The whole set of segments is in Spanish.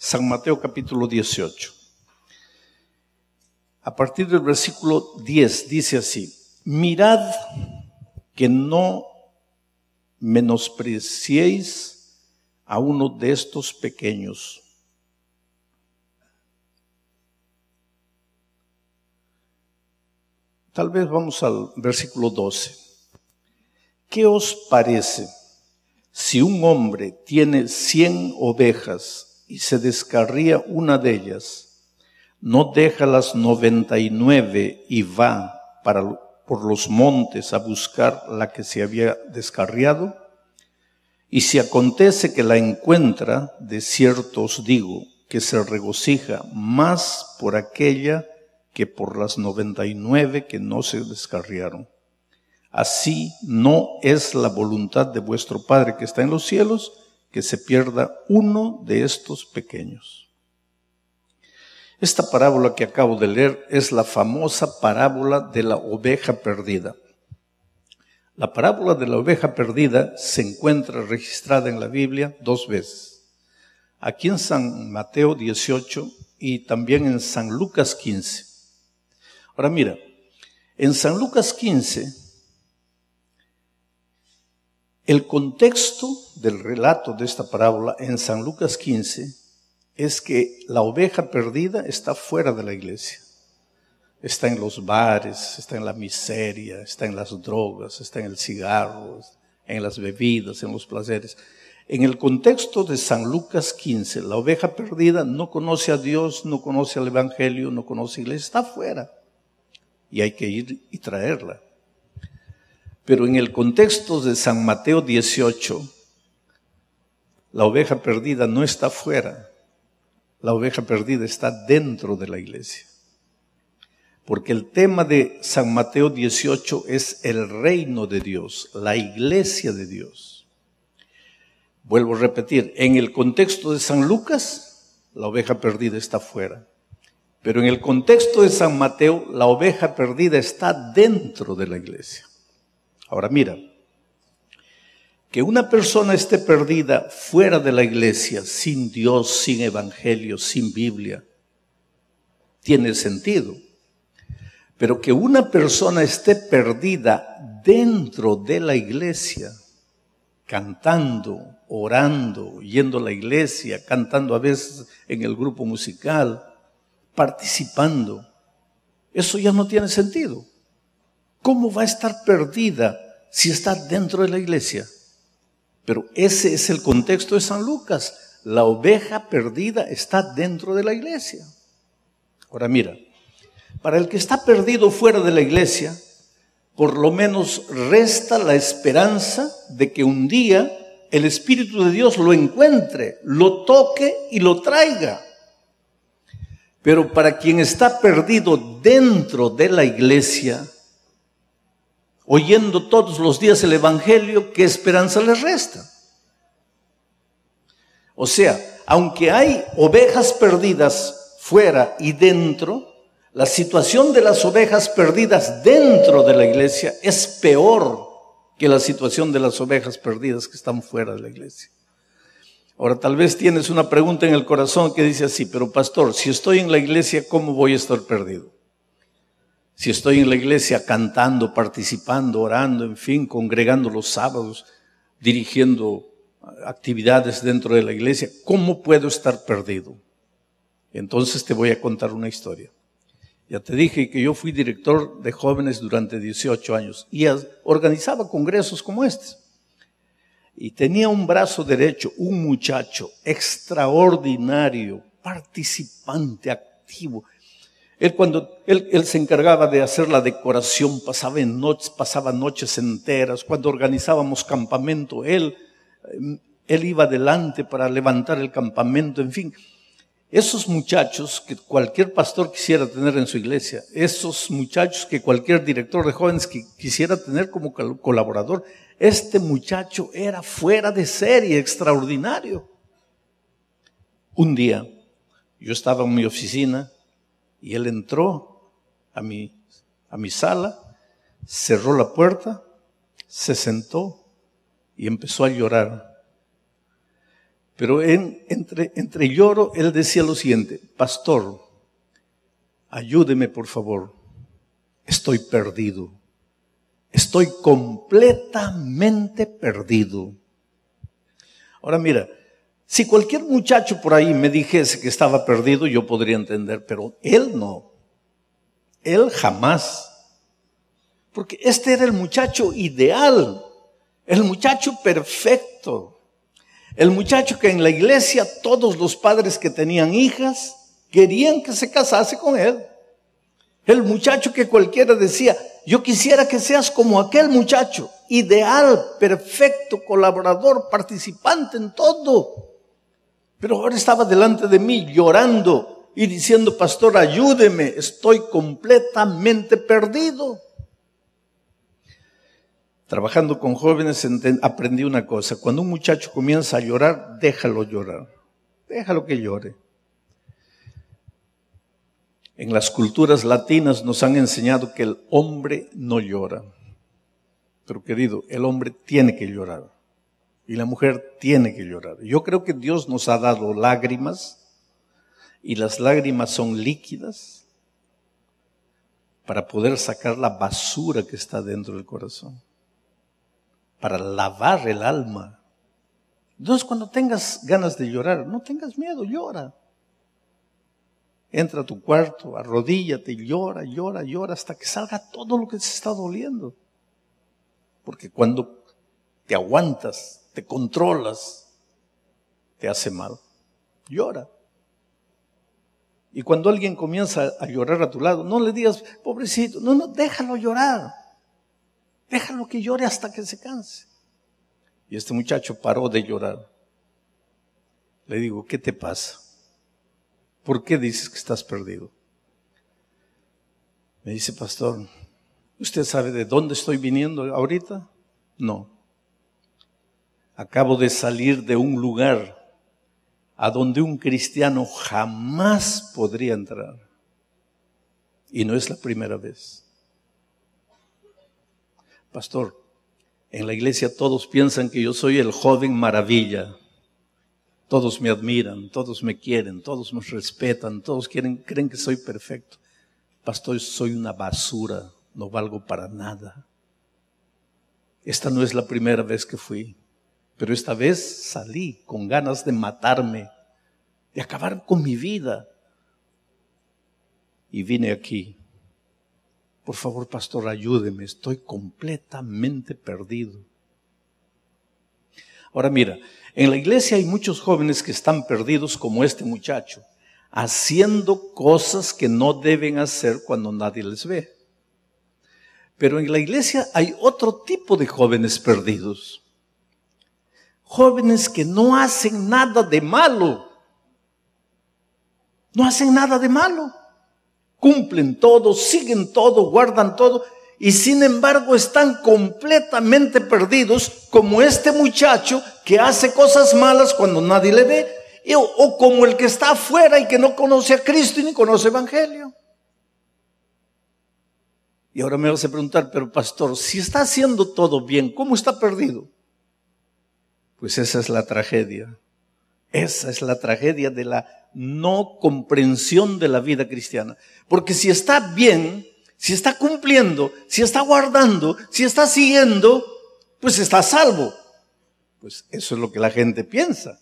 San Mateo capítulo 18. A partir del versículo 10 dice así, mirad que no menospreciéis a uno de estos pequeños. Tal vez vamos al versículo 12. ¿Qué os parece si un hombre tiene cien ovejas y se descarría una de ellas, no deja las noventa y nueve y va para, por los montes a buscar la que se había descarriado? Y si acontece que la encuentra, de cierto os digo, que se regocija más por aquella que por las noventa y nueve que no se descarriaron. Así no es la voluntad de vuestro Padre que está en los cielos, que se pierda uno de estos pequeños. Esta parábola que acabo de leer es la famosa parábola de la oveja perdida. La parábola de la oveja perdida se encuentra registrada en la Biblia dos veces. Aquí en San Mateo 18 y también en San Lucas 15. Ahora mira, en San Lucas 15, el contexto del relato de esta parábola en San Lucas 15 es que la oveja perdida está fuera de la iglesia. Está en los bares, está en la miseria, está en las drogas, está en el cigarro, en las bebidas, en los placeres. En el contexto de San Lucas 15, la oveja perdida no conoce a Dios, no conoce al Evangelio, no conoce a la iglesia, está fuera. Y hay que ir y traerla. Pero en el contexto de San Mateo 18, la oveja perdida no está fuera, la oveja perdida está dentro de la iglesia. Porque el tema de San Mateo 18 es el reino de Dios, la iglesia de Dios. Vuelvo a repetir, en el contexto de San Lucas, la oveja perdida está fuera. Pero en el contexto de San Mateo, la oveja perdida está dentro de la iglesia. Ahora mira, que una persona esté perdida fuera de la iglesia, sin Dios, sin evangelio, sin Biblia, tiene sentido. Pero que una persona esté perdida dentro de la iglesia, cantando, orando, yendo a la iglesia, cantando a veces en el grupo musical, participando, eso ya no tiene sentido. ¿Cómo va a estar perdida si está dentro de la iglesia? Pero ese es el contexto de San Lucas. La oveja perdida está dentro de la iglesia. Ahora mira, para el que está perdido fuera de la iglesia, por lo menos resta la esperanza de que un día el Espíritu de Dios lo encuentre, lo toque y lo traiga. Pero para quien está perdido dentro de la iglesia, oyendo todos los días el Evangelio, ¿qué esperanza les resta? O sea, aunque hay ovejas perdidas fuera y dentro, la situación de las ovejas perdidas dentro de la iglesia es peor que la situación de las ovejas perdidas que están fuera de la iglesia. Ahora tal vez tienes una pregunta en el corazón que dice así, pero pastor, si estoy en la iglesia, ¿cómo voy a estar perdido? Si estoy en la iglesia cantando, participando, orando, en fin, congregando los sábados, dirigiendo actividades dentro de la iglesia, ¿cómo puedo estar perdido? Entonces te voy a contar una historia. Ya te dije que yo fui director de jóvenes durante 18 años y organizaba congresos como este. Y tenía un brazo derecho, un muchacho extraordinario, participante, activo, él cuando él, se encargaba de hacer la decoración, pasaba, en noches, pasaba noches enteras. Cuando organizábamos campamento, él, él iba adelante para levantar el campamento, en fin. Esos muchachos que cualquier pastor quisiera tener en su iglesia, esos muchachos que cualquier director de jóvenes quisiera tener como colaborador, este muchacho era fuera de serie, extraordinario. Un día, yo estaba en mi oficina y él entró a mi, a mi sala, cerró la puerta, se sentó y empezó a llorar. Pero entre, entre lloro, él decía lo siguiente, pastor, ayúdeme por favor, estoy perdido, estoy completamente perdido. Ahora mira, si cualquier muchacho por ahí me dijese que estaba perdido, yo podría entender, pero él no. Él jamás. Porque este era el muchacho ideal, el muchacho perfecto, el muchacho que en la iglesia todos los padres que tenían hijas querían que se casase con él. El muchacho que cualquiera decía, yo quisiera que seas como aquel muchacho, ideal, perfecto, colaborador, participante en todo. Pero ahora estaba delante de mí llorando y diciendo, pastor, ayúdeme, estoy completamente perdido. Trabajando con jóvenes aprendí una cosa, cuando un muchacho comienza a llorar, déjalo llorar, déjalo que llore. En las culturas latinas nos han enseñado que el hombre no llora. Pero querido, el hombre tiene que llorar y la mujer tiene que llorar. Yo creo que Dios nos ha dado lágrimas y las lágrimas son líquidas para poder sacar la basura que está dentro del corazón, para lavar el alma. Entonces cuando tengas ganas de llorar, no tengas miedo, llora. Entra a tu cuarto, arrodíllate llora, llora, llora hasta que salga todo lo que se está doliendo. Porque cuando te aguantas te controlas, te hace mal. Llora. Y cuando alguien comienza a llorar a tu lado, no le digas, pobrecito, no, no, déjalo llorar. Déjalo que llore hasta que se canse. Y este muchacho paró de llorar. Le digo, ¿qué te pasa? ¿Por qué dices que estás perdido? Me dice, pastor, ¿usted sabe de dónde estoy viniendo ahorita? No acabo de salir de un lugar a donde un cristiano jamás podría entrar. Y no es la primera vez. Pastor, en la iglesia todos piensan que yo soy el joven maravilla. Todos me admiran, todos me quieren, todos me respetan, todos creen que soy perfecto. Pastor, soy una basura, no valgo para nada. Esta no es la primera vez que fui. Pero esta vez salí con ganas de matarme, de acabar con mi vida. Y vine aquí. Por favor, pastor, ayúdeme. Estoy completamente perdido. Ahora mira, en la iglesia hay muchos jóvenes que están perdidos como este muchacho, haciendo cosas que no deben hacer cuando nadie les ve. Pero en la iglesia hay otro tipo de jóvenes perdidos jóvenes que no hacen nada de malo. No hacen nada de malo. Cumplen todo, siguen todo, guardan todo y sin embargo están completamente perdidos como este muchacho que hace cosas malas cuando nadie le ve o, como el que está afuera y que no conoce a Cristo y ni conoce Evangelio. Y ahora me vas a preguntar, pero pastor, si está haciendo todo bien, ¿cómo está perdido? Pues esa es la tragedia. Esa es la tragedia de la no comprensión de la vida cristiana. Porque si está bien, si está cumpliendo, si está guardando, si está siguiendo, pues está salvo. Pues eso es lo que la gente piensa.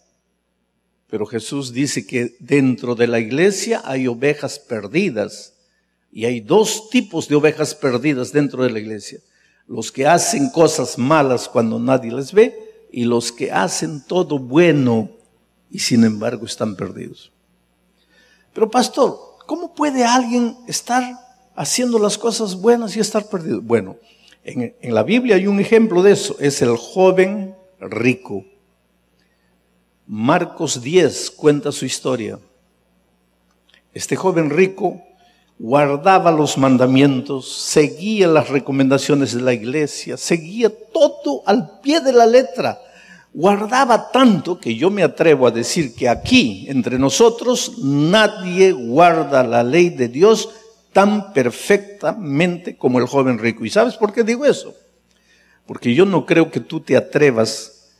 Pero Jesús dice que dentro de la iglesia hay ovejas perdidas. Y hay dos tipos de ovejas perdidas dentro de la iglesia. Los que hacen cosas malas cuando nadie les ve y los que hacen todo bueno y sin embargo están perdidos. Pero pastor, ¿cómo puede alguien estar haciendo las cosas buenas y estar perdido? Bueno, en, la Biblia hay un ejemplo de eso, es el joven rico. Marcos 10 cuenta su historia. Este joven rico guardaba los mandamientos, seguía las recomendaciones de la iglesia, seguía todo al pie de la letra. Guardaba tanto que yo me atrevo a decir que aquí, entre nosotros, nadie guarda la ley de Dios tan perfectamente como el joven rico. ¿Y sabes por qué digo eso? Porque yo no creo que tú te atrevas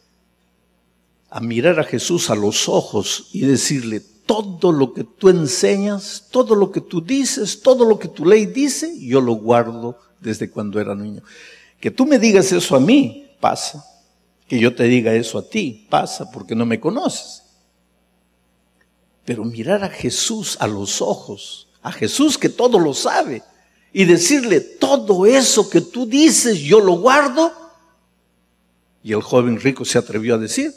a mirar a Jesús a los ojos y decirle, todo lo que tú enseñas, todo lo que tú dices, todo lo que tu ley dice, yo lo guardo desde cuando era niño. Que tú me digas eso a mí, pasa. Que yo te diga eso a ti, pasa, porque no me conoces. Pero mirar a Jesús a los ojos, a Jesús que todo lo sabe, y decirle, todo eso que tú dices, yo lo guardo. Y el joven rico se atrevió a decir,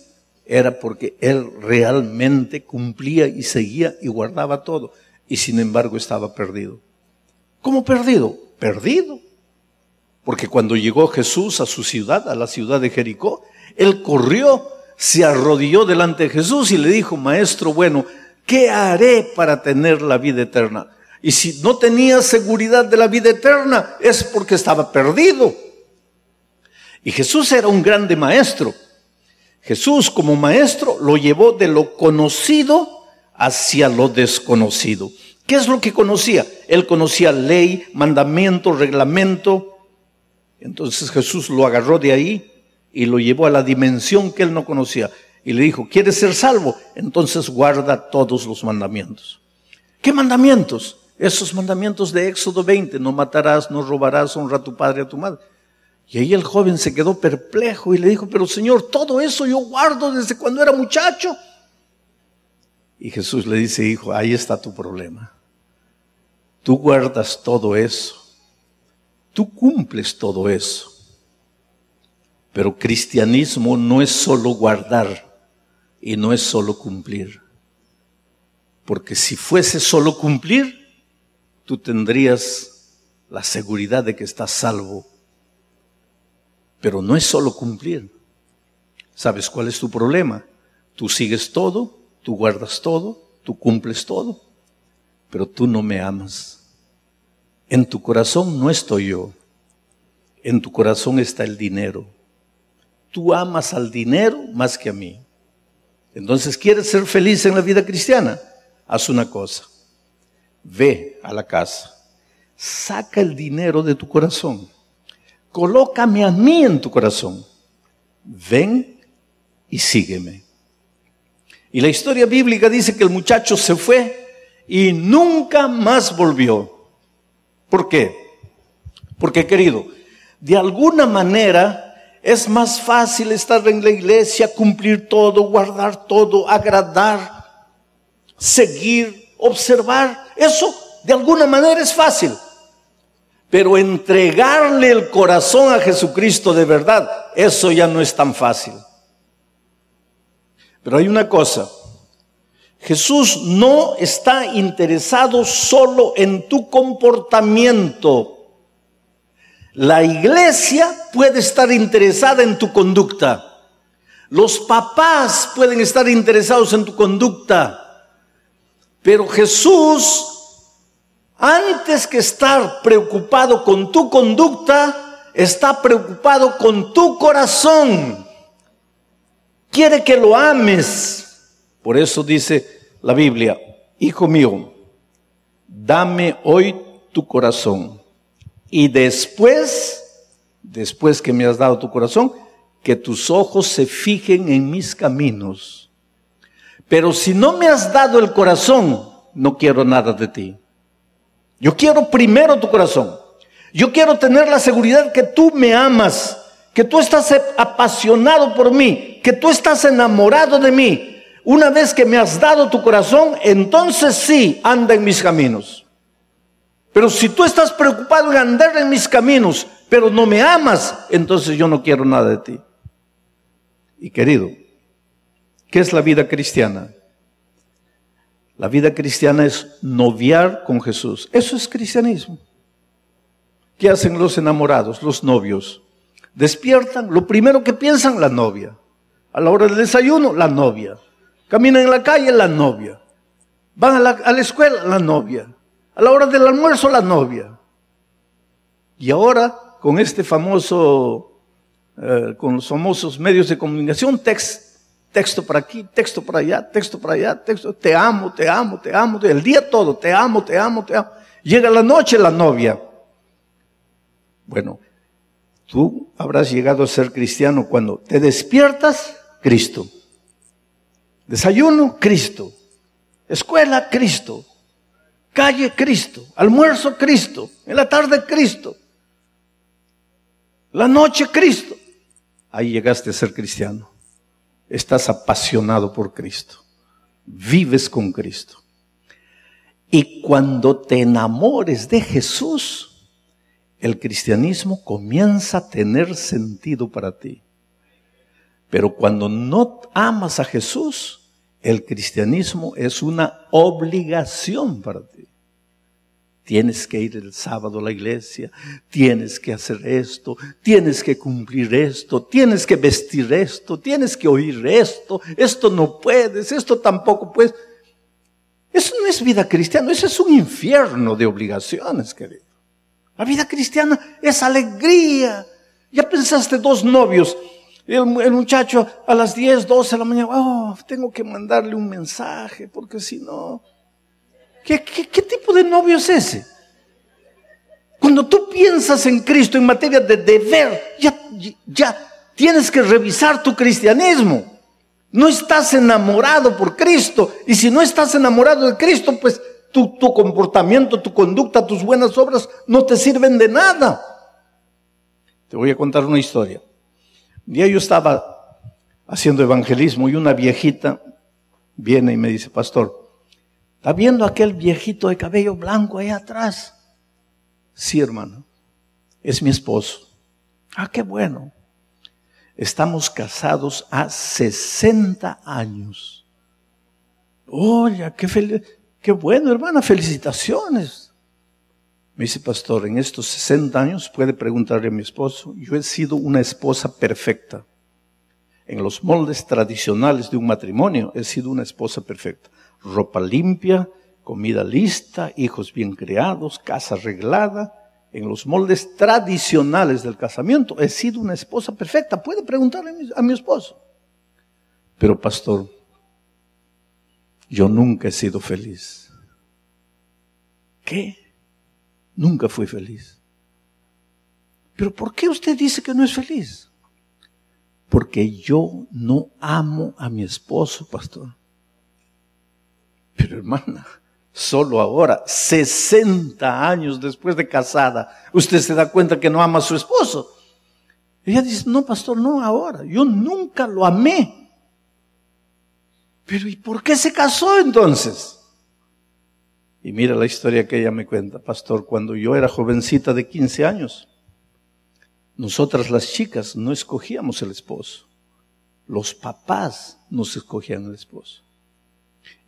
era porque él realmente cumplía y seguía y guardaba todo. Y sin embargo estaba perdido. ¿Cómo perdido? Perdido. Porque cuando llegó Jesús a su ciudad, a la ciudad de Jericó, él corrió, se arrodilló delante de Jesús y le dijo, Maestro bueno, ¿qué haré para tener la vida eterna? Y si no tenía seguridad de la vida eterna, es porque estaba perdido. Y Jesús era un grande maestro. Jesús como maestro lo llevó de lo conocido hacia lo desconocido. ¿Qué es lo que conocía? Él conocía ley, mandamiento, reglamento. Entonces Jesús lo agarró de ahí y lo llevó a la dimensión que él no conocía. Y le dijo, ¿quieres ser salvo? Entonces guarda todos los mandamientos. ¿Qué mandamientos? Esos mandamientos de Éxodo 20, no matarás, no robarás, honra a tu padre y a tu madre. Y ahí el joven se quedó perplejo y le dijo, pero Señor, todo eso yo guardo desde cuando era muchacho. Y Jesús le dice, hijo, ahí está tu problema. Tú guardas todo eso. Tú cumples todo eso. Pero cristianismo no es solo guardar y no es solo cumplir. Porque si fuese solo cumplir, tú tendrías la seguridad de que estás salvo pero no es solo cumplir. ¿Sabes cuál es tu problema? Tú sigues todo, tú guardas todo, tú cumples todo, pero tú no me amas. En tu corazón no estoy yo. En tu corazón está el dinero. Tú amas al dinero más que a mí. Entonces, ¿quieres ser feliz en la vida cristiana? Haz una cosa. Ve a la casa. Saca el dinero de tu corazón colócame a mí en tu corazón. Ven y sígueme. Y la historia bíblica dice que el muchacho se fue y nunca más volvió. ¿Por qué? Porque querido, de alguna manera es más fácil estar en la iglesia, cumplir todo, guardar todo, agradar, seguir, observar. Eso de alguna manera es fácil. Pero entregarle el corazón a Jesucristo de verdad, eso ya no es tan fácil. Pero hay una cosa, Jesús no está interesado solo en tu comportamiento. La iglesia puede estar interesada en tu conducta. Los papás pueden estar interesados en tu conducta. Pero Jesús antes que estar preocupado con tu conducta, está preocupado con tu corazón. Quiere que lo ames. Por eso dice la Biblia, Hijo mío, dame hoy tu corazón. Y después, después que me has dado tu corazón, que tus ojos se fijen en mis caminos. Pero si no me has dado el corazón, no quiero nada de ti. Yo quiero primero tu corazón. Yo quiero tener la seguridad que tú me amas, que tú estás apasionado por mí, que tú estás enamorado de mí. Una vez que me has dado tu corazón, entonces sí, anda en mis caminos. Pero si tú estás preocupado en andar en mis caminos, pero no me amas, entonces yo no quiero nada de ti. Y querido, ¿qué es la vida cristiana? La vida cristiana es noviar con Jesús. Eso es cristianismo. ¿Qué hacen los enamorados, los novios? Despiertan, lo primero que piensan, la novia. A la hora del desayuno, la novia. Caminan en la calle, la novia. Van a la, escuela, la novia. A la hora del almuerzo, la novia. Y ahora, con este famoso, eh, con los famosos medios de comunicación, text, Texto para aquí, texto para allá, texto para allá, texto, te amo, te amo, te amo, el día todo, te amo, te amo, te amo. Llega la noche la novia. Bueno, tú habrás llegado a ser cristiano cuando te despiertas, Cristo. Desayuno, Cristo. Escuela, Cristo. Calle, Cristo. Almuerzo, Cristo. En la tarde, Cristo. La noche, Cristo. Ahí llegaste a ser cristiano. Estás apasionado por Cristo. Vives con Cristo. Y cuando te enamores de Jesús, el cristianismo comienza a tener sentido para ti. Pero cuando no amas a Jesús, el cristianismo es una obligación para ti. Tienes que ir el sábado a la iglesia, tienes que hacer esto, tienes que cumplir esto, tienes que vestir esto, tienes que oír esto, esto no puedes, esto tampoco puedes. Eso no es vida cristiana, eso es un infierno de obligaciones, querido. La vida cristiana es alegría. Ya pensaste dos novios, el, muchacho a las 10, 12 de la mañana, oh, tengo que mandarle un mensaje, porque si no, ¿qué, qué tipo de novio es ese? Cuando tú piensas en Cristo en materia de deber, ya, ya tienes que revisar tu cristianismo. No estás enamorado por Cristo. Y si no estás enamorado de Cristo, pues tu, tu, comportamiento, tu conducta, tus buenas obras no te sirven de nada. Te voy a contar una historia. Día yo estaba haciendo evangelismo y una viejita viene y me dice, pastor, ¿está viendo aquel viejito de cabello blanco ahí atrás? Sí, hermano, es mi esposo. Ah, qué bueno. Estamos casados a 60 años. Oye, qué, qué bueno, hermana, felicitaciones. Me dice, pastor, en estos 60 años puede preguntarle a mi esposo, yo he sido una esposa perfecta. En los moldes tradicionales de un matrimonio he sido una esposa perfecta. Ropa limpia, comida lista, hijos bien criados, casa arreglada, en los moldes tradicionales del casamiento, he sido una esposa perfecta. Puede preguntarle a mi, esposo. Pero pastor, yo nunca he sido feliz. ¿Qué? Nunca fui feliz. Pero ¿por qué usted dice que no es feliz? Porque yo no amo a mi esposo, pastor. Pero hermana, solo ahora, 60 años después de casada, usted se da cuenta que no ama a su esposo. Ella dice, no, pastor, no ahora, yo nunca lo amé. Pero ¿y por qué se casó entonces? Y mira la historia que ella me cuenta, pastor, cuando yo era jovencita de 15 años, nosotras las chicas no escogíamos el esposo, los papás nos escogían el esposo.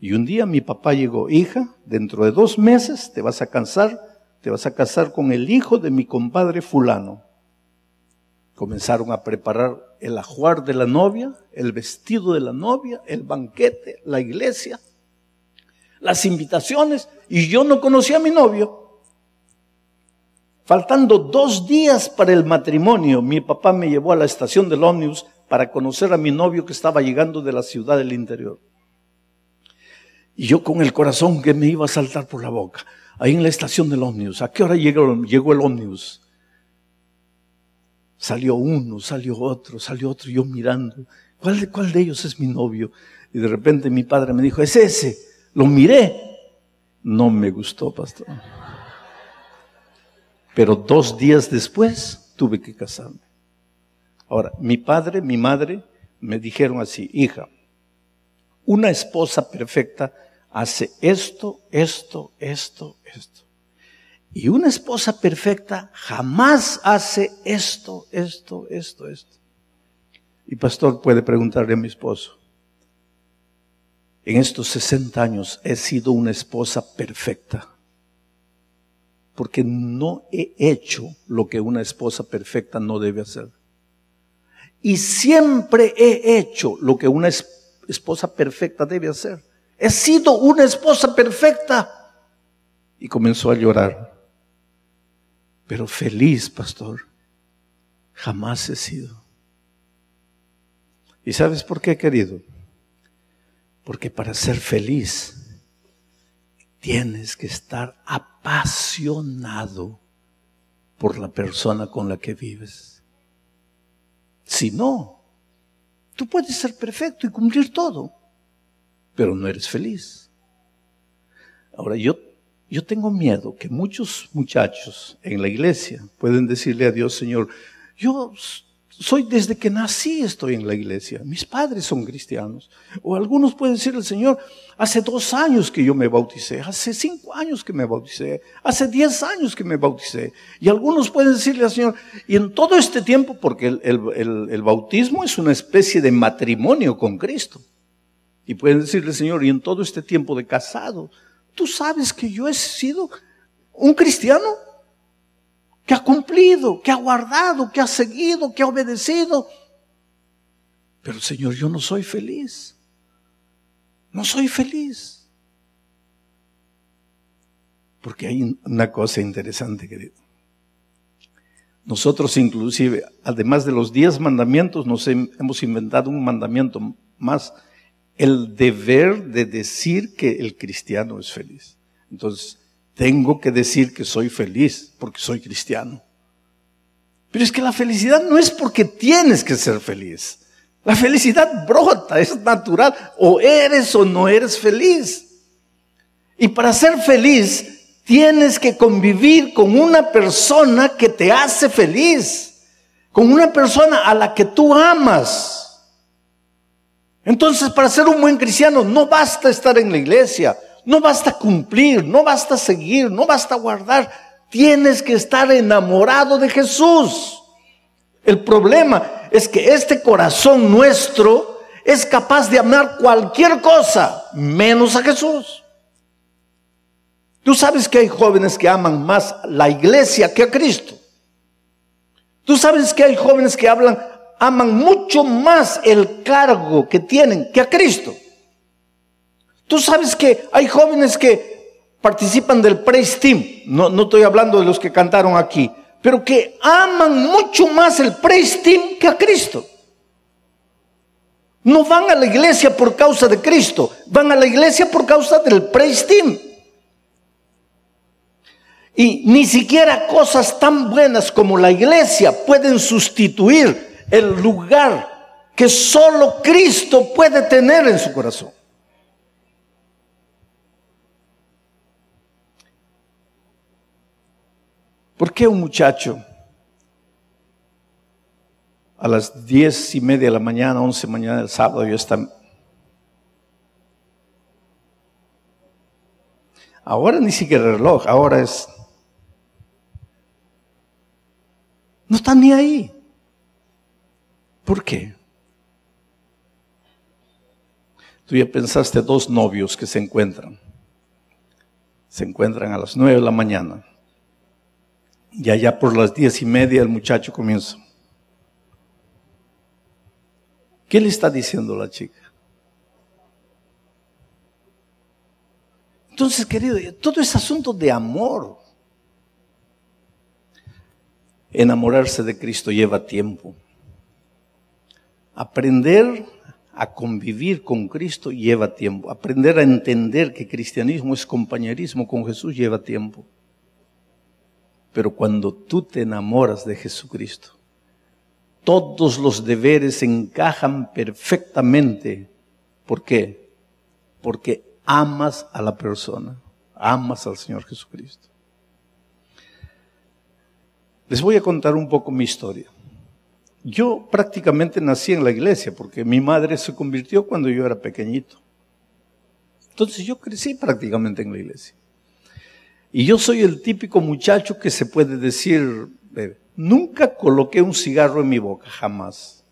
Y un día mi papá llegó, hija, dentro de dos meses te vas a casar, te vas a casar con el hijo de mi compadre fulano. Comenzaron a preparar el ajuar de la novia, el vestido de la novia, el banquete, la iglesia, las invitaciones, y yo no conocía a mi novio. Faltando dos días para el matrimonio, mi papá me llevó a la estación del ómnibus para conocer a mi novio que estaba llegando de la ciudad del interior. Y yo con el corazón que me iba a saltar por la boca, ahí en la estación del ómnibus, ¿a qué hora llegó, el ómnibus? Salió uno, salió otro, salió otro, yo mirando, ¿cuál, ¿cuál de ellos es mi novio? Y de repente mi padre me dijo, es ese, lo miré. No me gustó, pastor. Pero dos días después tuve que casarme. Ahora, mi padre, mi madre me dijeron así, hija, una esposa perfecta hace esto, esto, esto, esto. Y una esposa perfecta jamás hace esto, esto, esto, esto. Y pastor puede preguntarle a mi esposo, en estos 60 años he sido una esposa perfecta, porque no he hecho lo que una esposa perfecta no debe hacer. Y siempre he hecho lo que una esposa perfecta debe hacer. He sido una esposa perfecta. Y comenzó a llorar. Pero feliz, pastor, jamás he sido. ¿Y sabes por qué, querido? Porque para ser feliz tienes que estar apasionado por la persona con la que vives. Si no, Tú puedes ser perfecto y cumplir todo. pero no eres feliz. Ahora, yo, yo tengo miedo que muchos muchachos en la iglesia pueden decirle a Dios, Señor, yo soy desde que nací estoy en la iglesia. Mis padres son cristianos. O algunos pueden decir al Señor, hace dos años que yo me bauticé, hace cinco años que me bauticé, hace diez años que me bauticé. Y algunos pueden decirle al Señor, y en todo este tiempo, porque el, el bautismo es una especie de matrimonio con Cristo. Y pueden decirle, Señor, y en todo este tiempo de casado, tú sabes que yo he sido un cristiano que ha cumplido, que ha guardado, que ha seguido, que ha obedecido. Pero Señor, yo no soy feliz. No soy feliz. Porque hay una cosa interesante, querido. Nosotros inclusive, además de los diez mandamientos, nos hemos inventado un mandamiento más, el deber de decir que el cristiano es feliz. Entonces, tengo que decir que soy feliz porque soy cristiano. Pero es que la felicidad no es porque tienes que ser feliz. La felicidad brota, es natural. O eres o no eres feliz. Y para ser feliz tienes que convivir con una persona que te hace feliz. Con una persona a la que tú amas. Entonces, para ser un buen cristiano no basta estar en la iglesia, no basta cumplir, no basta seguir, no basta guardar. Tienes que estar enamorado de Jesús. El problema es que este corazón nuestro es capaz de amar cualquier cosa menos a Jesús. Tú sabes que hay jóvenes que aman más la iglesia que a Cristo. Tú sabes que hay jóvenes que hablan, aman mucho más el cargo que tienen que a Cristo. Tú sabes que hay jóvenes que participan del praise team, no, no estoy hablando de los que cantaron aquí, pero que aman mucho más el praise team que a Cristo. No van a la iglesia por causa de Cristo, van a la iglesia por causa del praise team. Y ni siquiera cosas tan buenas como la iglesia pueden sustituir el lugar que solo Cristo puede tener en su corazón. ¿Por qué un muchacho a las diez y media de la mañana, once de la mañana del sábado ya está... Ahora ni siquiera el reloj, ahora es... No está ni ahí. ¿Por qué? Tú ya pensaste dos novios que se encuentran. Se encuentran a las nueve de la mañana. Y allá por las diez y media el muchacho comienza. ¿Qué le está diciendo la chica? Entonces, querido, todo es asunto de amor. Enamorarse de Cristo lleva tiempo. Aprender a convivir con Cristo lleva tiempo. Aprender a entender que cristianismo es compañerismo con Jesús lleva tiempo. Pero cuando tú te enamoras de Jesucristo, todos los deberes encajan perfectamente. ¿Por qué? Porque amas a la persona, amas al Señor Jesucristo. Les voy a contar un poco mi historia. Yo prácticamente nací en la iglesia porque mi madre se convirtió cuando yo era pequeñito. Entonces yo crecí prácticamente en la iglesia. Y yo soy el típico muchacho que se puede decir, nunca coloqué un cigarro en mi boca, jamás.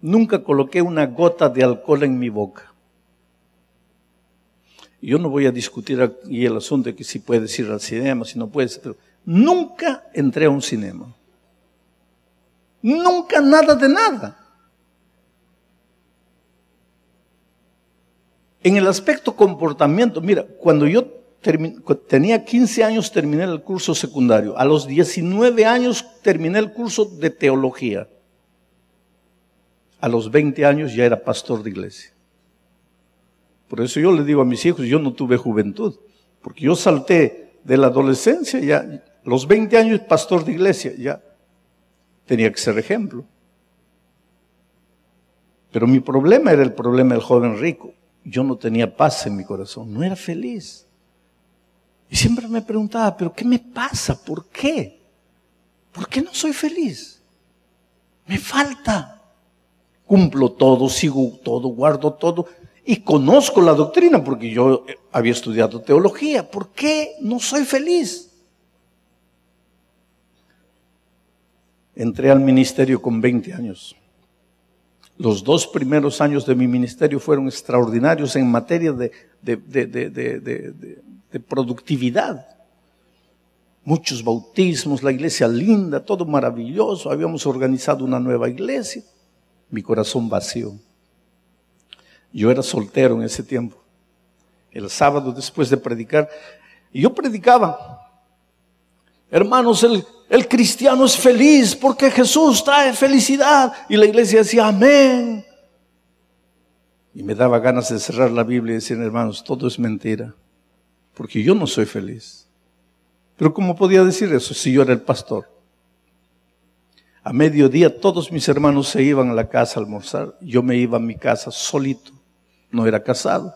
Nunca coloqué una gota de alcohol en mi boca. Yo no voy a discutir aquí el asunto de que si puedes ir al cinema, si no puedes, pero nunca entré a un cinema. Nunca nada de nada. En el aspecto comportamiento, mira, cuando yo tenía 15 años, terminé el curso secundario. A los 19 años terminé el curso de teología. A los 20 años ya era pastor de iglesia. Por eso yo le digo a mis hijos, yo no tuve juventud, porque yo salté de la adolescencia, ya, los 20 años pastor de iglesia, ya tenía que ser ejemplo. Pero mi problema era el problema del joven rico. yo no tenía paz en mi corazón, no era feliz. Y siempre me preguntaba, pero ¿qué me pasa? ¿Por qué? ¿Por qué no soy feliz? Me falta. Cumplo todo, sigo todo, guardo todo y conozco la doctrina porque yo había estudiado teología. ¿Por qué no soy feliz? Entré al ministerio con 20 años. Los dos primeros años de mi ministerio fueron extraordinarios en materia de, de productividad. Muchos bautismos, la iglesia linda, todo maravilloso. Habíamos organizado una nueva iglesia. Mi corazón vacío. Yo era soltero en ese tiempo. El sábado después de predicar, y yo predicaba. Hermanos, el, el cristiano es feliz porque Jesús trae felicidad. Y la iglesia decía, amén. Y me daba ganas de cerrar la Biblia y decir, hermanos, todo es mentira. Porque yo no soy feliz. Pero ¿cómo podía decir eso si yo era el pastor? A mediodía todos mis hermanos se iban a la casa a almorzar. Yo me iba a mi casa solito no era casado.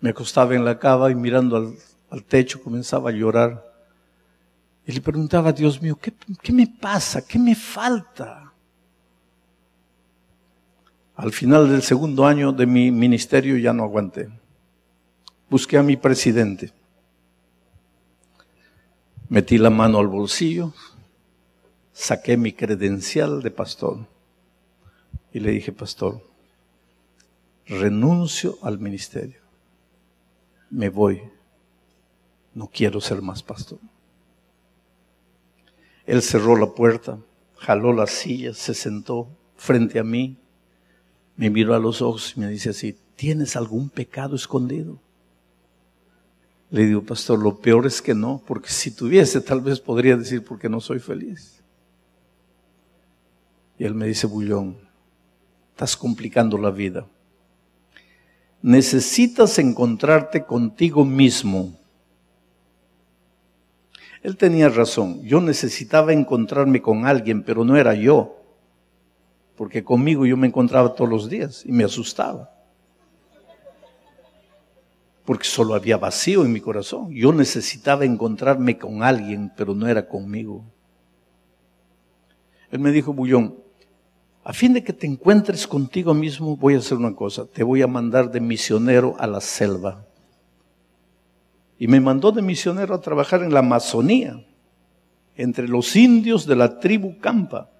Me acostaba en la cama y mirando al, techo comenzaba a llorar. Y le preguntaba, Dios mío, ¿qué, ¿qué me pasa? ¿Qué me falta? Al final del segundo año de mi ministerio ya no aguanté. Busqué a mi presidente. Metí la mano al bolsillo, saqué mi credencial de pastor y le dije, pastor, renuncio al ministerio, me voy, no quiero ser más pastor. Él cerró la puerta, jaló la silla, se sentó frente a mí, me miró a los ojos y me dice así, ¿tienes algún pecado escondido? Le digo, pastor, lo peor es que no, porque si tuviese tal vez podría decir porque no soy feliz. Y él me dice, Bullón, estás complicando la vida necesitas encontrarte contigo mismo. Él tenía razón, yo necesitaba encontrarme con alguien, pero no era yo, porque conmigo yo me encontraba todos los días y me asustaba, porque solo había vacío en mi corazón. Yo necesitaba encontrarme con alguien, pero no era conmigo. Él me dijo, Bullón, a fin de que te encuentres contigo mismo, voy a hacer una cosa, te voy a mandar de misionero a la selva. Y me mandó de misionero a trabajar en la Amazonía, entre los indios de la tribu Campa.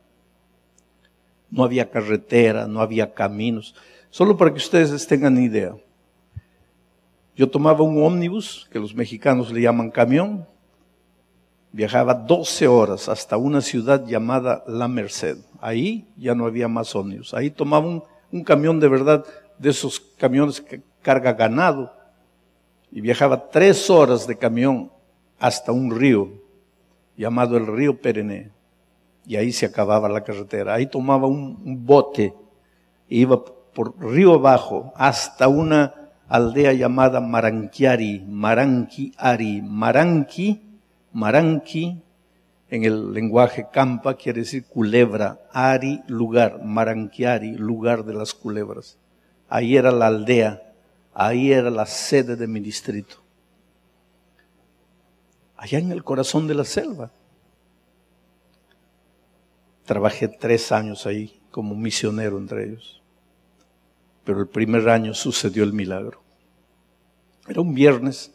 No había carretera, no había caminos. Solo para que ustedes tengan idea. Yo tomaba un ómnibus, que los mexicanos le llaman camión, viajaba 12 horas hasta una ciudad llamada La Merced. Ahí ya no había más ómnibus. Ahí tomaba un, camión de verdad, de esos camiones que carga ganado, y viajaba tres horas de camión hasta un río llamado el río Perené. Y ahí se acababa la carretera. Ahí tomaba un, un bote e iba por río abajo hasta una aldea llamada Maranquiari, Maranquiari, Maranqui, Maranqui en el lenguaje campa quiere decir culebra, Ari, lugar, Maranquiari, lugar de las culebras. Ahí era la aldea, ahí era la sede de mi distrito. Allá en el corazón de la selva. Trabajé tres años ahí como misionero entre ellos. Pero el primer año sucedió el milagro. Era un viernes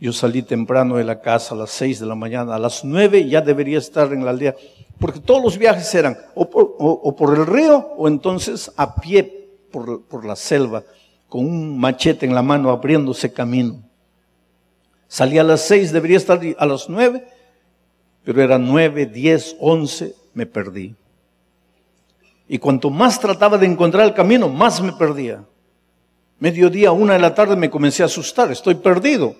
yo salí temprano de la casa a las seis de la mañana, a las nueve ya debería estar en la aldea, porque todos los viajes eran o por, el río o entonces a pie por, la selva, con un machete en la mano abriéndose camino. Salí a las seis, debería estar a las nueve, pero eran nueve, diez, once, me perdí. Y cuanto más trataba de encontrar el camino, más me perdía. Mediodía, una de la tarde me comencé a asustar, estoy perdido.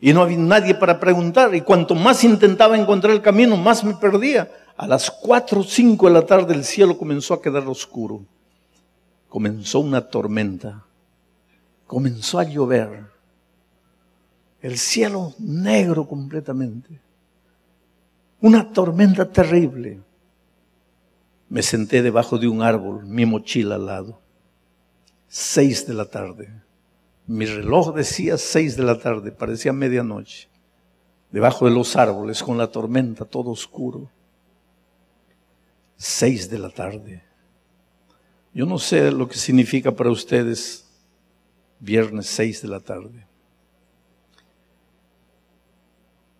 Y no había nadie para preguntar. Y cuanto más intentaba encontrar el camino, más me perdía. A las cuatro o cinco de la tarde el cielo comenzó a quedar oscuro. Comenzó una tormenta. Comenzó a llover. El cielo negro completamente. Una tormenta terrible. Me senté debajo de un árbol, mi mochila al lado. Seis de la tarde. Mi reloj decía seis de la tarde, parecía medianoche. Debajo de los árboles, con la tormenta, todo oscuro. Seis de la tarde. Yo no sé lo que significa para ustedes viernes seis de la tarde.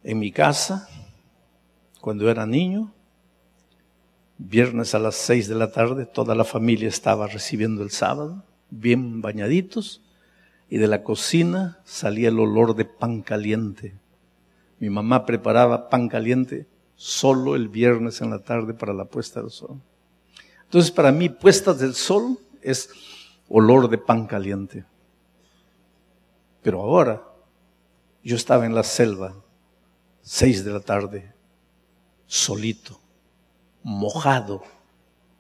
En mi casa, cuando era niño, viernes a las seis de la tarde, toda la familia estaba recibiendo el sábado, bien bañaditos, y de la cocina salía el olor de pan caliente. Mi mamá preparaba pan caliente solo el viernes en la tarde para la puesta del sol. Entonces para mí puesta del sol es olor de pan caliente. Pero ahora yo estaba en la selva, seis de la tarde, solito, mojado,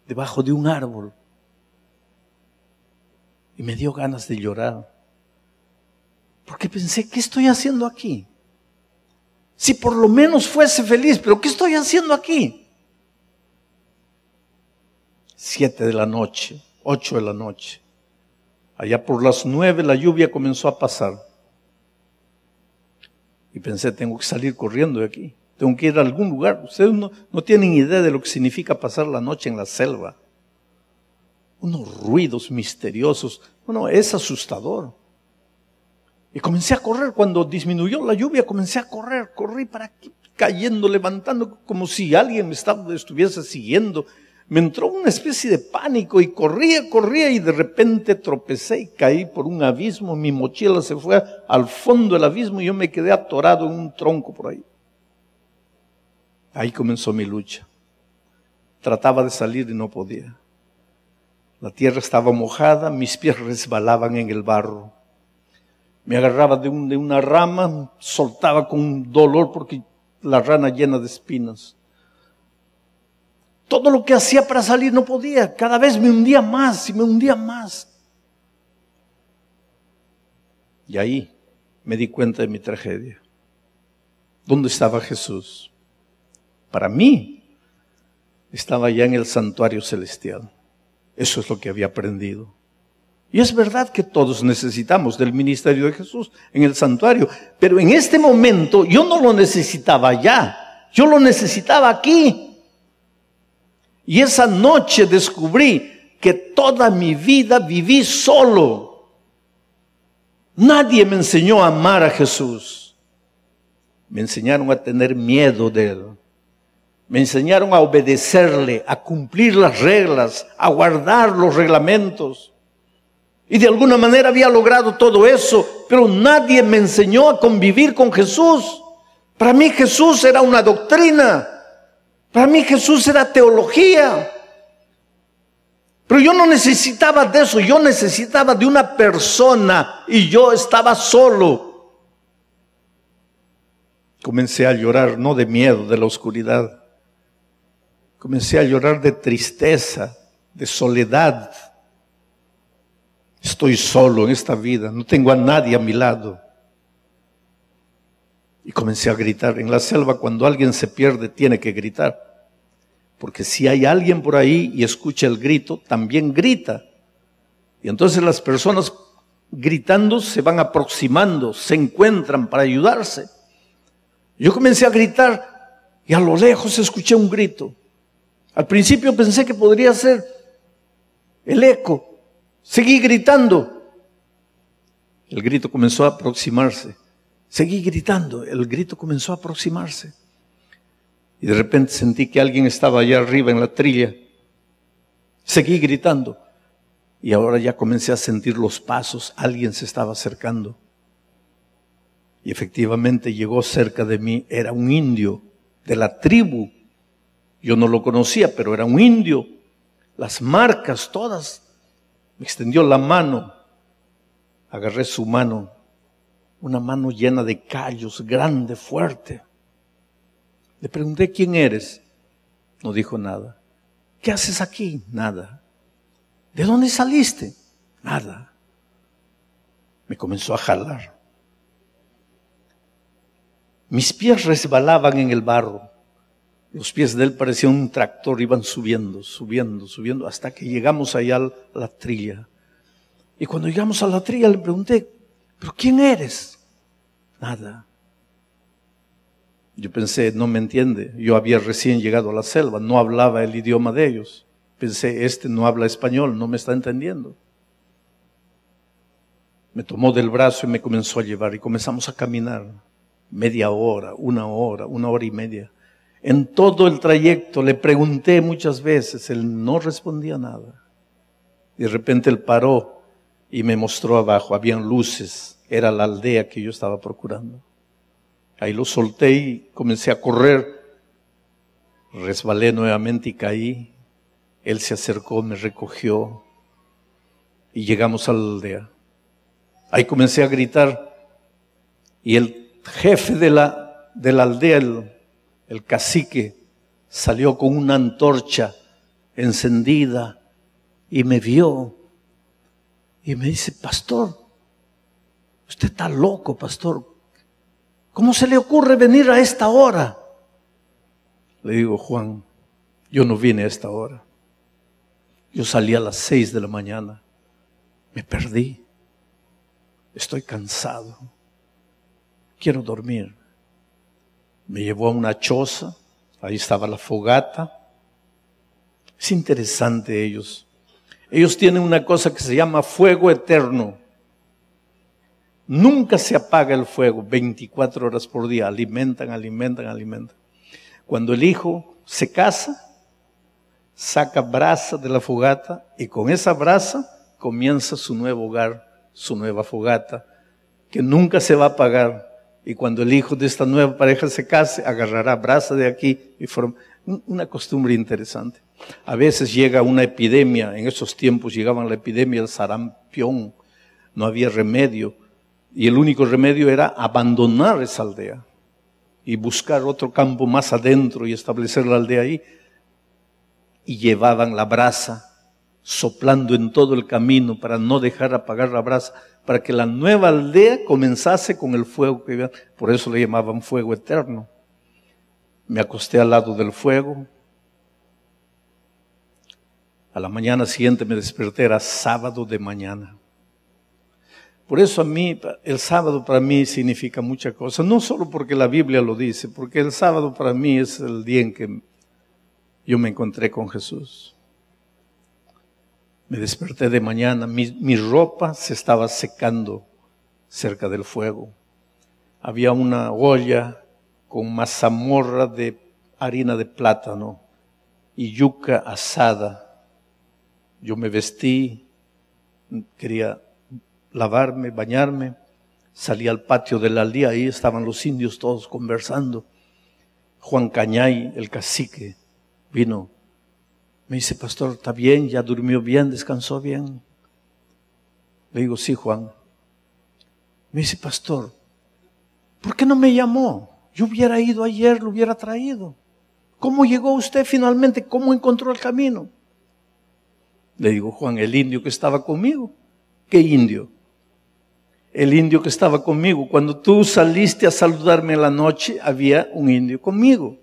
debajo de un árbol. Y me dio ganas de llorar. Porque pensé, ¿qué estoy haciendo aquí? Si por lo menos fuese feliz, pero ¿qué estoy haciendo aquí? Siete de la noche, ocho de la noche. Allá por las nueve la lluvia comenzó a pasar. Y pensé, tengo que salir corriendo de aquí. Tengo que ir a algún lugar. Ustedes no, tienen idea de lo que significa pasar la noche en la selva. Unos ruidos misteriosos. Bueno, es asustador. Y comencé a correr. Cuando disminuyó la lluvia, comencé a correr. Corrí para aquí, cayendo, levantando, como si alguien me estuviese siguiendo. Me entró una especie de pánico y corría, corría y de repente tropecé y caí por un abismo. Mi mochila se fue al fondo del abismo y yo me quedé atorado en un tronco por ahí. Ahí comenzó mi lucha. Trataba de salir y no podía. La tierra estaba mojada, mis pies resbalaban en el barro. Me agarraba de, una rama, soltaba con dolor porque la rana llena de espinas. Todo lo que hacía para salir no podía. Cada vez me hundía más y me hundía más. Y ahí me di cuenta de mi tragedia. ¿Dónde estaba Jesús? Para mí, estaba ya en el santuario celestial. Eso es lo que había aprendido. Y es verdad que todos necesitamos del ministerio de Jesús en el santuario, pero en este momento yo no lo necesitaba ya, yo lo necesitaba aquí. Y esa noche descubrí que toda mi vida viví solo. Nadie me enseñó a amar a Jesús. Me enseñaron a tener miedo de Él. Me enseñaron a obedecerle, a cumplir las reglas, a guardar los reglamentos. Y de alguna manera había logrado todo eso, pero nadie me enseñó a convivir con Jesús. Para mí Jesús era una doctrina. Para mí Jesús era teología. Pero yo no necesitaba de eso, yo necesitaba de una persona y yo estaba solo. Comencé a llorar, no de miedo, de la oscuridad. Comencé a llorar de tristeza, de soledad Estoy solo en esta vida, no tengo a nadie a mi lado. Y comencé a gritar. En la selva cuando alguien se pierde tiene que gritar. Porque si hay alguien por ahí y escucha el grito, también grita. Y entonces las personas gritando se van aproximando, se encuentran para ayudarse. Yo comencé a gritar y a lo lejos escuché un grito. Al principio pensé que podría ser el eco, Seguí gritando. El grito comenzó a aproximarse. Seguí gritando. El grito comenzó a aproximarse. Y de repente sentí que alguien estaba allá arriba en la trilla. Seguí gritando. Y ahora ya comencé a sentir los pasos. Alguien se estaba acercando. Y efectivamente llegó cerca de mí. Era un indio de la tribu. Yo no lo conocía, pero era un indio. Las marcas todas me extendió la mano, agarré su mano, una mano llena de callos, grande, fuerte. Le pregunté, ¿quién eres? No dijo nada. ¿Qué haces aquí? Nada. ¿De dónde saliste? Nada. Me comenzó a jalar. Mis pies resbalaban en el barro. Los pies de él parecían un tractor, iban subiendo, subiendo, subiendo, hasta que llegamos allá a la trilla. Y cuando llegamos a la trilla le pregunté, ¿pero quién eres? Nada. Yo pensé, no me entiende. Yo había recién llegado a la selva, no hablaba el idioma de ellos. Pensé, este no habla español, no me está entendiendo. Me tomó del brazo y me comenzó a llevar y comenzamos a caminar media hora, una hora, una hora y media. En todo el trayecto le pregunté muchas veces, él no respondía nada. De repente él paró y me mostró abajo, habían luces, era la aldea que yo estaba procurando. Ahí lo solté y comencé a correr. Resbalé nuevamente y caí. Él se acercó, me recogió y llegamos a la aldea. Ahí comencé a gritar y el jefe de la, de la aldea, el cacique, salió con una antorcha encendida y me vio y me dice, pastor, usted está loco, pastor. ¿Cómo se le ocurre venir a esta hora? Le digo, Juan, yo no vine a esta hora. Yo salí a las seis de la mañana. Me perdí. Estoy cansado. Quiero dormir. Me llevó a una choza. Ahí estaba la fogata. Es interesante ellos. Ellos tienen una cosa que se llama fuego eterno. Nunca se apaga el fuego 24 horas por día. Alimentan, alimentan, alimentan. Cuando el hijo se casa, saca brasa de la fogata y con esa brasa comienza su nuevo hogar su nueva fogata, que nunca se va a apagar. Y cuando el hijo de esta nueva pareja se case, agarrará brasa de aquí y forma una costumbre interesante. A veces llega una epidemia, en esos tiempos llegaba la epidemia del sarampión, no había remedio, y el único remedio era abandonar esa aldea y buscar otro campo más adentro y establecer la aldea ahí. Y llevaban la brasa soplando en todo el camino para no dejar apagar la brasa, para que la nueva aldea comenzase con el fuego que había. Por eso le llamaban fuego eterno. Me acosté al lado del fuego. A la mañana siguiente me desperté, era sábado de mañana. Por eso a mí, el sábado para mí significa mucha cosa, no solo porque la Biblia lo dice, porque el sábado para mí es el día en que yo me encontré con Jesús. Me desperté de mañana, mi, ropa se estaba secando cerca del fuego. Había una olla con mazamorra de harina de plátano y yuca asada. Yo me vestí, quería lavarme, bañarme, salí al patio de la aldea, ahí estaban los indios todos conversando. Juan Cañay, el cacique, vino me dice, pastor, ¿está bien? ¿Ya durmió bien? ¿Descansó bien? Le digo, sí, Juan. Me dice, pastor, ¿por qué no me llamó? Yo hubiera ido ayer, lo hubiera traído. ¿Cómo llegó usted finalmente? ¿Cómo encontró el camino? Le digo, Juan, el indio que estaba conmigo. ¿Qué indio? El indio que estaba conmigo. Cuando tú saliste a saludarme en la noche, había un indio conmigo.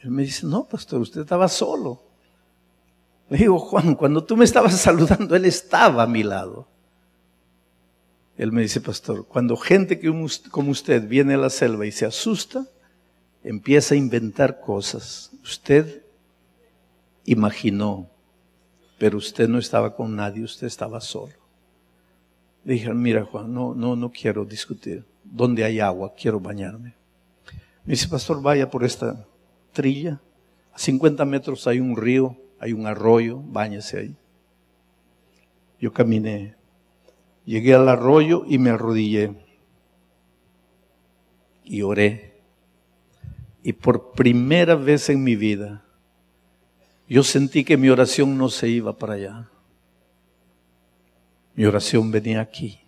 Él me dice, no, pastor, usted estaba solo. Le digo, Juan, cuando tú me estabas saludando, él estaba a mi lado. Él me dice, pastor, cuando gente como usted viene a la selva y se asusta, empieza a inventar cosas. Usted imaginó, pero usted no estaba con nadie, usted estaba solo. Le dije, mira Juan, no, no, no quiero discutir. ¿Dónde hay agua? Quiero bañarme. Me dice, pastor, vaya por esta trilla. A 50 metros hay un río, hay un arroyo, báñese ahí. Yo caminé, llegué al arroyo y me arrodillé. Y oré. Y por primera vez en mi vida, yo sentí que mi oración no se iba para allá. Mi oración venía aquí.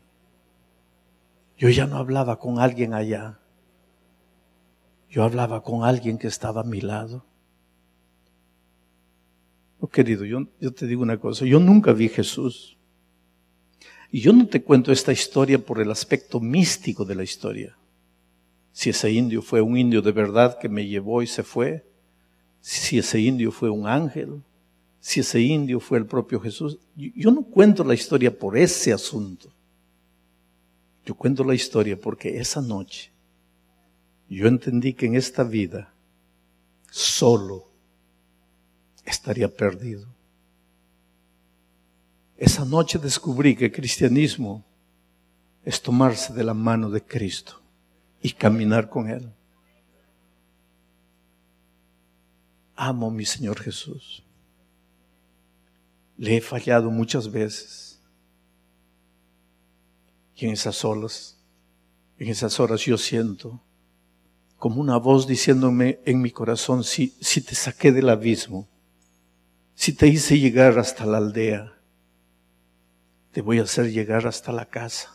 Yo ya no hablaba con alguien allá. Yo hablaba con alguien que estaba a mi lado. Oh, querido, yo, yo te digo una cosa, yo nunca vi Jesús. Y yo no te cuento esta historia por el aspecto místico de la historia. Si ese indio fue un indio de verdad que me llevó y se fue, si ese indio fue un ángel, si ese indio fue el propio Jesús. Yo no cuento la historia por ese asunto. Yo cuento la historia porque esa noche yo entendí que en esta vida solo estaría perdido. Esa noche descubrí que el cristianismo es tomarse de la mano de Cristo y caminar con Él. Amo a mi Señor Jesús. Le he fallado muchas veces. Y en esas horas, en esas horas yo siento como una voz diciéndome en mi corazón, si, si te saqué del abismo, si te hice llegar hasta la aldea, te voy a hacer llegar hasta la casa.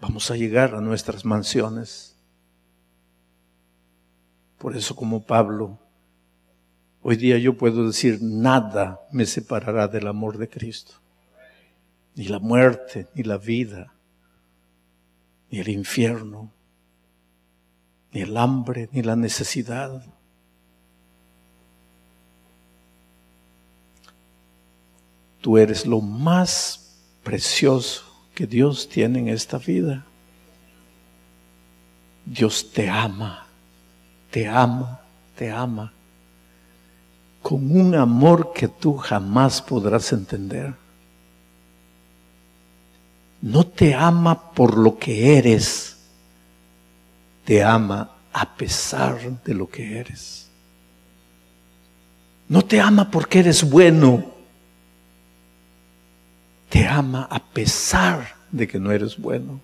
Vamos a llegar a nuestras mansiones. Por eso como Pablo, Hoy día yo puedo decir, nada me separará del amor de Cristo. Ni la muerte, ni la vida, ni el infierno, ni el hambre, ni la necesidad. Tú eres lo más precioso que Dios tiene en esta vida. Dios te ama, te ama, te ama con un amor que tú jamás podrás entender. No te ama por lo que eres, te ama a pesar de lo que eres. No te ama porque eres bueno, te ama a pesar de que no eres bueno.